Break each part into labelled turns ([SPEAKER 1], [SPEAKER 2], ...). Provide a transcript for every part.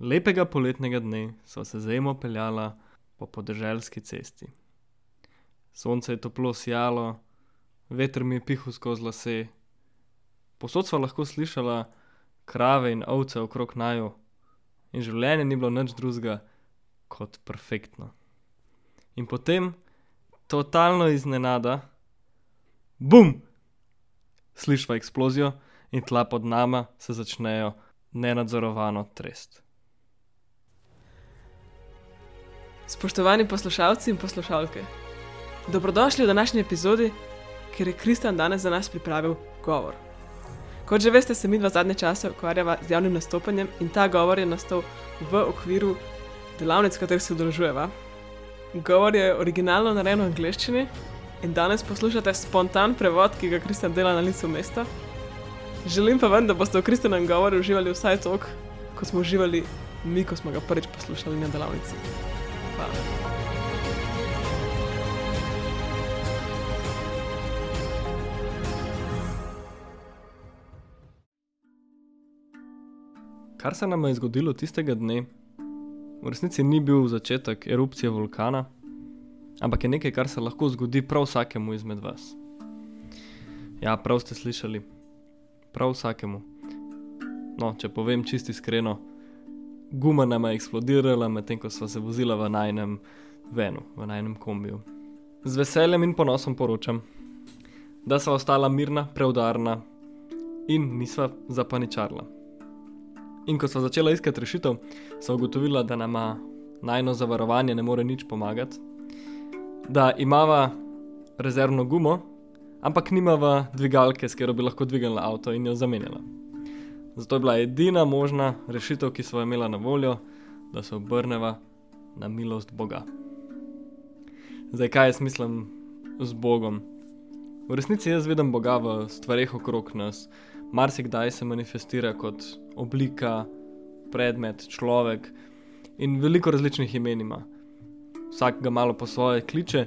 [SPEAKER 1] Lepega poletnega dne so se zajemo peljala po podeželski cesti. Sonce je toplo sijalo, veter mi je pihal skozi lase. Povsod sva lahko slišala krave in ovce okrog naju in življenje ni bilo nič drugega kot perfektno. In potem, totalno iznenada, slišiva eksplozijo in tla pod nama se začnejo nenadzorovano tresti.
[SPEAKER 2] Spoštovani poslušalci in poslušalke, dobrodošli v današnji epizodi, kjer je Kristjan danes za nas pripravil govor. Kot že veste, se mi dva zadnje čase ukvarjava z javnim nastopanjem in ta govor je nastal v okviru delavnic, katerih se udeležujeva. Govor je originalno narejen v angleščini in danes poslušate spontan prevod, ki ga Kristjan dela na licu mesta. Želim pa vam, da boste v Kristjanovem govoru uživali vsaj toliko, kot smo uživali mi, ko smo ga prvič poslušali na delavnici. Hvala.
[SPEAKER 1] Kar se nam je zgodilo tistega dne, v resnici ni bil začetek erupcije vulkana, ampak je nekaj, kar se lahko zgodi prav vsakemu izmed vas. Ja, prav ste slišali, prav vsakemu. No, če povem čisto iskreno, guma nam je eksplodirala, medtem ko smo se vozila v najnem venu, v najnem kombiju. Z veseljem in ponosom poročam, da sva ostala mirna, preudarna in nisva zapaničarla. In ko sva začela iskati rešitev, sva ugotovila, da nama najno zavarovanje ne more nič pomagati, da imava rezervno gumo, ampak nimava dvigalke, s katero bi lahko dvignila avto in jo zamenjala. Zato je bila edina možna rešitev, ki smo jo imeli na voljo, da se obrneva na milost Boga. Zdaj, kaj jaz mislim z Bogom? V resnici jaz vidim Boga v stvarih okrog nas, marsikdaj se manifestira kot oblika, predmet, človek in veliko različnih imen ima. Vsak ga malo po svoje kliče,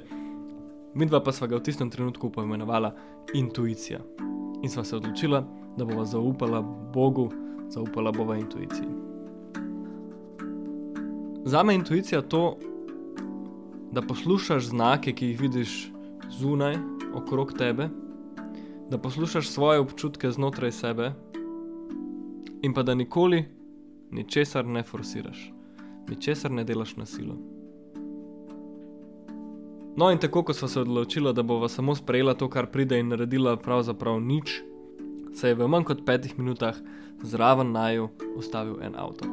[SPEAKER 1] midva pa sva ga v tistem trenutku poimenovala intuicija. In sva se odločila, da bova zaupala Bogu, zaupala bova intuiciji. Za me je intuicija to, da poslušaš znake, ki jih vidiš zunaj, okrog tebe, da poslušaš svoje občutke znotraj sebe, in pa da nikoli ničesar ne forsiraš, ničesar ne delaš na silo. No, in tako, ko smo se odločili, da bova samo sprejela to, kar pride, in naredila pravzaprav nič, se je v manj kot petih minutah zraven naju ustavil en avto.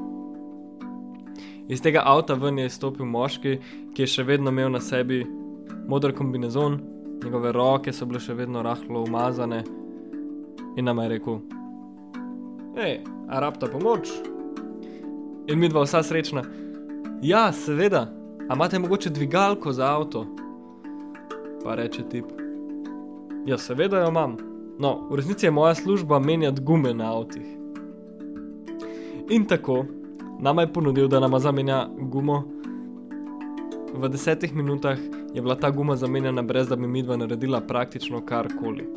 [SPEAKER 1] Iz tega avta ven je izstopil moški, ki je še vedno imel na sebi moder kombinezon, njegove roke so bile še vedno rahlo umazane in nam je rekel: Hej, a rabta pomoč? In mi dva vsa srečna. Ja, seveda, a imate mogoče dvigalko za avto? Pa reče tip. Ja, seveda jo imam. No, v resnici je moja služba menjati gume na avtih. In tako, nama je ponudil, da nama zamenja gumo. V desetih minutah je bila ta guma zamenjana, brez da bi mi dva naredila praktično karkoli.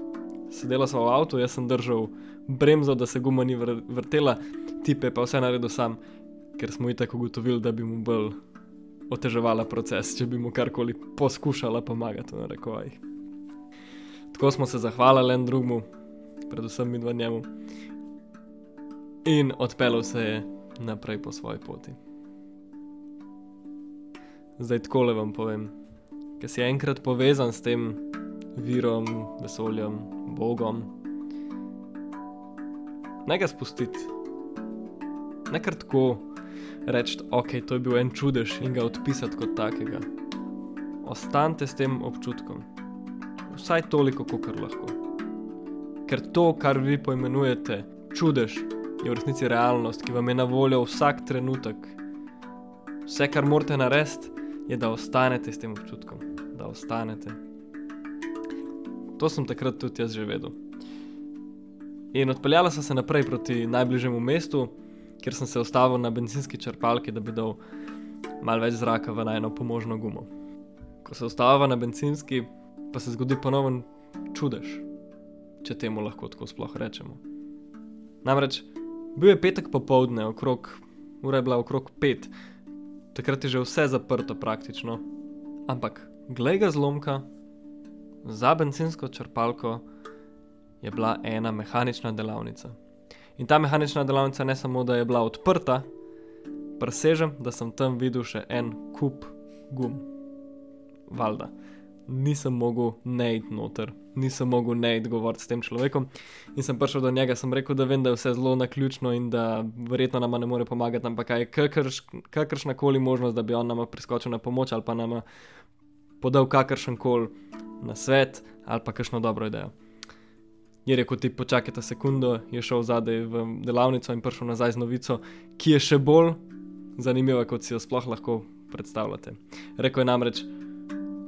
[SPEAKER 1] Sedela sva v avtu, jaz sem držal bremzo, da se guma ni vr vrtela, tipe pa vse naredil sam, ker smo ji tako ugotovili, da bi mu bolj oteževala proces, če bi mu karkoli poskušala pomagati, na rekovajih. Tako smo se zahvalili en drugemu, predvsem mi dva njemu, in odpeljal se je naprej po svoji poti. Zdaj tako le vam povem, ker si enkrat povezan s tem virom, vesoljem, Bogom. Naj ga spustiti, ne kar tako reči, ok, to je bil en čudež in ga odpisati kot takega. Ostanite s tem občutkom vsaj toliko, kot lahko. Ker to, kar vi poimenujete čudež, je v resnici realnost, ki vam je na voljo vsak trenutek. Vse, kar morate narediti, je, da ostanete s tem občutkom, da ostanete. To sem takrat tudi jaz že vedel. In odpeljala sem se naprej proti najbližjemu mestu, kjer sem se ustavil na benzinski črpalki, da bi dal malo več zraka v eno pomožno gumo. Ko se ustavljava na benzinski, pa se zgodi ponoven čudež, če temu lahko tako sploh rečemo. Namreč bil je petek popovdne, okrog ura je bila okrog pet, takrat je že vse zaprto praktično. Ampak, glej ga zlomka, za benzinsko črpalko je bila ena mehanična delavnica. In ta mehanična delavnica ne samo, da je bila odprta, presežem, da sem tam videl še en kup gum. Valjda nisem mogel ne iti noter, nisem mogel ne iti govoriti s tem človekom. In sem prišel do njega, sem rekel, da vem, da je vse zelo na ključno in da verjetno nama ne more pomagati, ampak je kakrš, kakršna koli možnost, da bi on nama priskočil na pomoč ali pa nama podal kakršen koli na svet ali pa kakšno dobro idejo. Je rekel, ti počakajte sekundo, je šel zadaj v delavnico in prišel nazaj z novico, ki je še bolj zanimiva, kot si jo sploh lahko predstavljate. Rekel je namreč,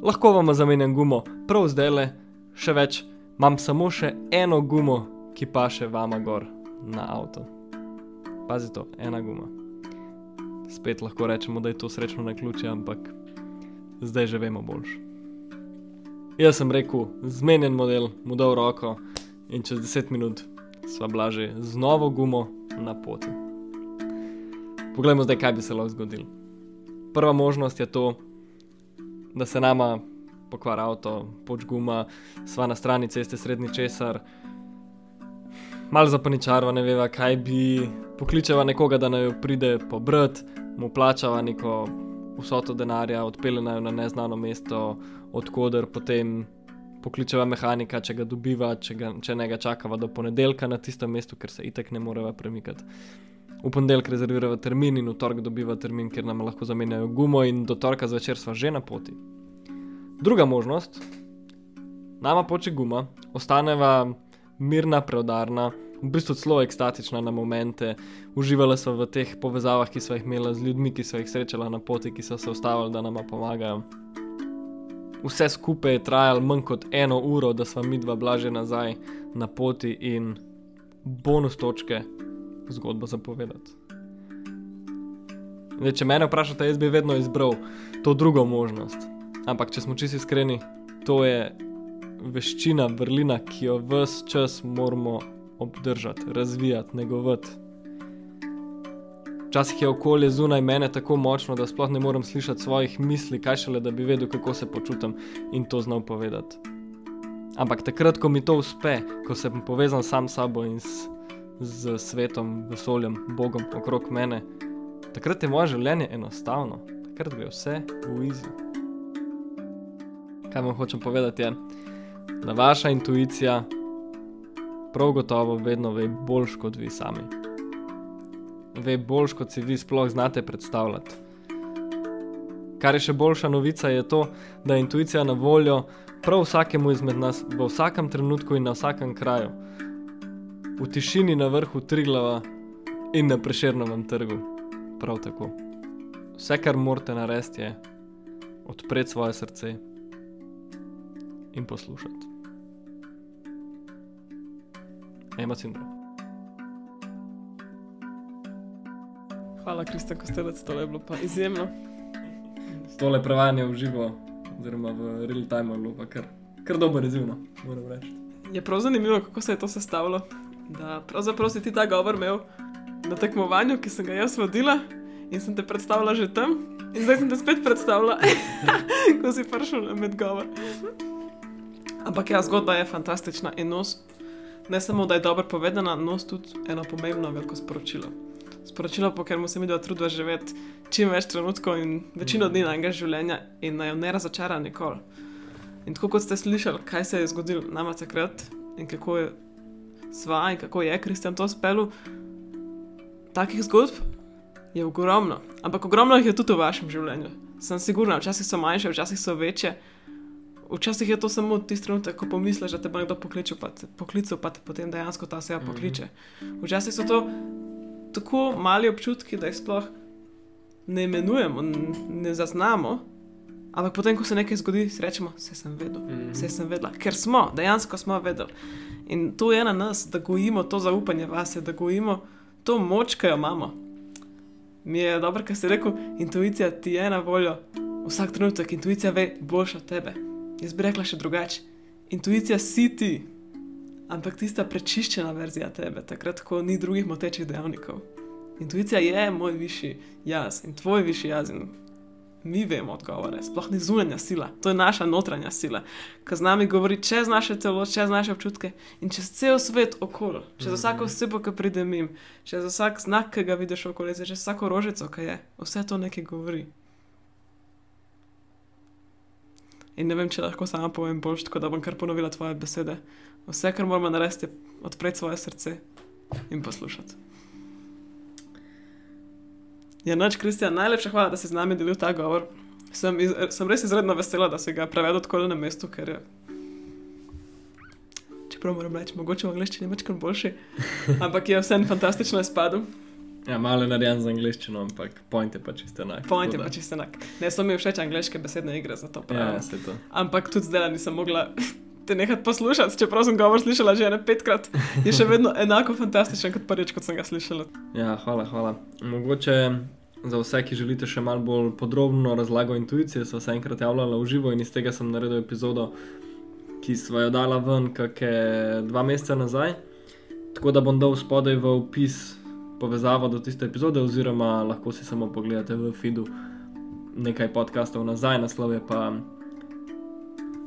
[SPEAKER 1] lahko vam zamenjam gumo, prav zdaj le, še več, imam samo še eno gumo, ki pa še vama gor na avto. Pazi to, ena guma. Spet lahko rečemo, da je to srečno na ključe, ampak zdaj že vemo boljš. Jaz sem rekel, zmenjen model, mu dal roko in čez 10 minut sva blaže z novo gumo na poti. Poglejmo zdaj, kaj bi se lahko zgodilo. Prva možnost je to, da se nama pokvari avto, poč guma, sva na strani ceste srednji česar, malo zapaničarva, ne veva, kaj bi, pokličeva nekoga, da naj jo pride pobrat, mu plačava neko vsoto denarja, odpelje naj jo na neznano mesto, odkuder potem pokličeva mehanika, če ga dobiva, če, ga, če ne ga čakava do ponedeljka na tistem mestu, ker se itek ne moreva premikati. V ponedeljek rezervirava termin in v torek dobiva termin, ker nam lahko zamenjajo gumo, in do torka zvečer sva že na poti. Druga možnost, nama poče guma, ostaneva mirna, preudarna, v bistvu zelo ekstatična na momente, uživala sva v teh povezavah, ki sva jih imela z ljudmi, ki sva jih srečala na poti, ki so se ustavili, da nama pomagajo. Vse skupaj je trajalo manj kot eno uro, da sva mi dva blaže nazaj na poti in bonus točke zgodbo zapovedati. Zdaj, če me vprašate, jaz bi vedno izbral to drugo možnost. Ampak, če smo čisto iskreni, to je veščina, vrlina, ki jo vse čas moramo obdržati, razvijati, negovati. Včasih je okolje zunaj mene tako močno, da sploh ne morem slišati svojih misli, kaj šele da bi vedel, kako se počutim in to znal povedati. Ampak takrat, ko mi to uspe, ko sem povezan sam s sabo in s z svetom, vesoljem, Bogom okrog mene, takrat je moje življenje enostavno, takrat gre vse v izi. Kaj vam hočem povedati je, da vaša intuicija prav gotovo vedno ve boljš kot vi sami. Ve boljš kot si vi sploh znate predstavljati. Kar je še boljša novica je to, da je intuicija na voljo prav vsakemu izmed nas v vsakem trenutku in na vsakem kraju v tišini na vrhu Triglava in na preširnem trgu. Prav tako. Vse, kar morate narediti, je odpreti svoje srce in poslušati. Ema sindrom.
[SPEAKER 2] Hvala, Kristjan, ko ste rekli, da je bilo pa izjemno.
[SPEAKER 1] Tole prevajanje v živo, oziroma v real time, je bilo pa kar, kar dobro izjivno, moram reči.
[SPEAKER 2] Je prav zanimivo, kako se je to sestavilo da pravzaprav si ti ta govor imel na tekmovanju, ki sem ga jaz vodila in sem te predstavila že tam, in zdaj sem te spet predstavila, ko si prišel na medgovor. Ampak ja, zgodba je fantastična in nos, ne samo da je dobro povedana, nos tudi eno pomembno veliko sporočilo. Sporočilo, po katerem se mi da truditi živeti čim več trenutkov in večino dni najnega življenja in naj jo ne razočara nikoli. In tako kot ste slišali, kaj se je zgodilo nama takrat in kako je sva in kako je Kristjan to spelu. Takih zgodb je ogromno, ampak ogromno jih je tudi v vašem življenju. Sem sigurna, včasih so manjše, včasih so večje. Včasih je to samo tisti trenutek, ko pomisliš, da te bo nekdo poklical, pa te, poklical, pa te potem dejansko ta oseba pokliče. Včasih so to tako mali občutki, da jih sploh ne imenujemo, ne zaznamo. Ampak potem, ko se nekaj zgodi, si rečemo, vse sem vedel, vse sem vedela, ker smo, dejansko smo vedeli. In to je na nas, da gojimo to zaupanje vase, da gojimo to moč, ki jo imamo. Mi je dobro, kar si rekel, intuicija ti je na voljo vsak trenutek, intuicija ve boljše od tebe. Jaz bi rekla še drugače. Intuicija si ti, ampak tista prečiščena verzija tebe, takrat, ko ni drugih motečih dejavnikov. Intuicija je moj višji jaz in tvoj višji jaz. In mi vemo odgovore, sploh ni zunanja sila, to je naša notranja sila, ki z nami govori čez naše telo, čez naše občutke in čez cel svet okoli, čez vsako osebo, ki pride mim, čez vsak znak, ki ga vidiš okoli, čez vsako rožico, ki je. Vse to nekaj govori. In ne vem, če lahko sama povem boljš, tako da bom kar ponovila tvoje besede. Vse, kar moramo narediti, je odpreti svoje srce in poslušati. Ja, noč, Kristjan, najlepša hvala, da si z nami delil ta govor. Sem, iz, sem res izredno vesela, da si ga prevedel tako na mestu, ker je. Čeprav moram reči, mogoče v angleščini je večkrat boljši, ampak je vse fantastično izpadlo.
[SPEAKER 1] Ja, malo je narejen za angliščino, ampak point je pa čisto enak.
[SPEAKER 2] Point je
[SPEAKER 1] tako
[SPEAKER 2] pa
[SPEAKER 1] da-
[SPEAKER 2] čisto enak. Ne, so mi všeč angliške besedne igre za to
[SPEAKER 1] Ja,
[SPEAKER 2] pravim.
[SPEAKER 1] se to.
[SPEAKER 2] Ampak tudi zdaj nisem mogla te nehati poslušati, čeprav sem govor slišala že ne petkrat, je še vedno enako fantastičen kot prvič, kot sem ga slišala.
[SPEAKER 1] Ja, hvala, hvala. Mogoče za vse, ki želite še malo bolj podrobno razlago intuicije, sem se enkrat javljala v živo in iz tega sem naredil epizodo, ki smo jo dala ven kakšne dva meseca nazaj. Tako da bom dal spodaj v opis povezavo do tiste epizode, oziroma lahko si samo pogledate v feedu nekaj podkastov nazaj, naslov je pa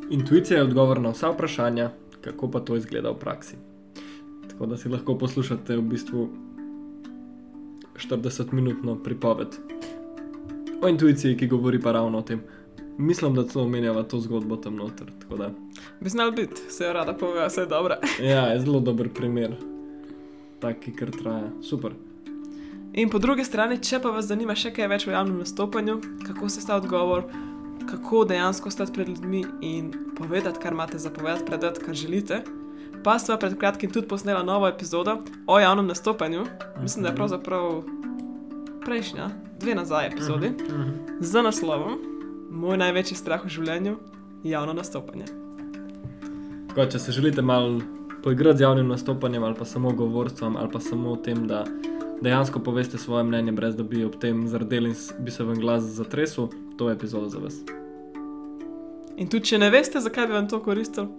[SPEAKER 1] Intuicija je odgovor na vsa vprašanja, kako pa to izgleda v praksi. Tako da si lahko poslušate v bistvu 40-minutno pripoved o intuiciji, ki govori pa ravno o tem. Mislim, da to omenjava to zgodbo tam noter. tako da,
[SPEAKER 2] Bi znal biti, se jo rada pove, vse je dobro.
[SPEAKER 1] Ja, je zelo dober primer. Taki, kar traja. Super.
[SPEAKER 2] In po drugi strani, če pa vas zanima še kaj več o javnem nastopanju, kako se sta odgovor, kako dejansko stati pred ljudmi in povedati, kar imate za povedati, predati, kar želite. Pa sva pred kratkim tudi posnela novo epizodo o javnem nastopanju, mislim, da je pravzaprav prejšnja, dve nazaj epizodi,
[SPEAKER 1] Mhm.
[SPEAKER 2] z naslovom Moj največji strah v življenju je javno nastopanje.
[SPEAKER 1] Tako, če se želite malo poigrati z javnim nastopanjem, ali pa samo govorcem, ali pa samo tem, da dejansko poveste svoje mnenje, brez da bi ob tem zardeli in bi se vam glas zatresel, to je epizoda za vas.
[SPEAKER 2] In tudi, če ne veste, zakaj bi vam to koristilo,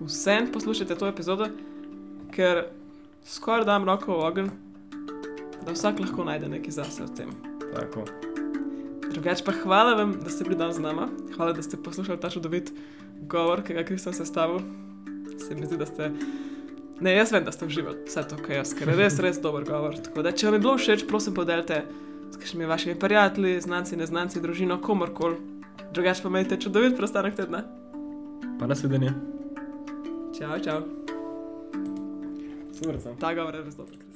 [SPEAKER 2] vsem poslušajte to epizodo, ker skoraj dam roko v ogenj, da vsak lahko najde nekaj zase v tem.
[SPEAKER 1] Tako.
[SPEAKER 2] Drugače pa hvala vam, da ste bili danes z nama, hvala, da ste poslušali ta čudovit govor, ki ga Kristjan sestavil. Se mi zdi, da ste. Ne, jaz vem, da ste uživali vse to, kar jaz, ker je res, res dober govor. Tako da, če vam je bilo všeč, prosim, podelite s kakšnimi vašimi prijatelji, znanci, neznanci, družino, komorkoli. Drugače pa imejte čudovit preostanek tedna.
[SPEAKER 1] Pa naslednje.
[SPEAKER 2] Čau, čau.
[SPEAKER 1] Super. sem.
[SPEAKER 2] Ta govor je res dober.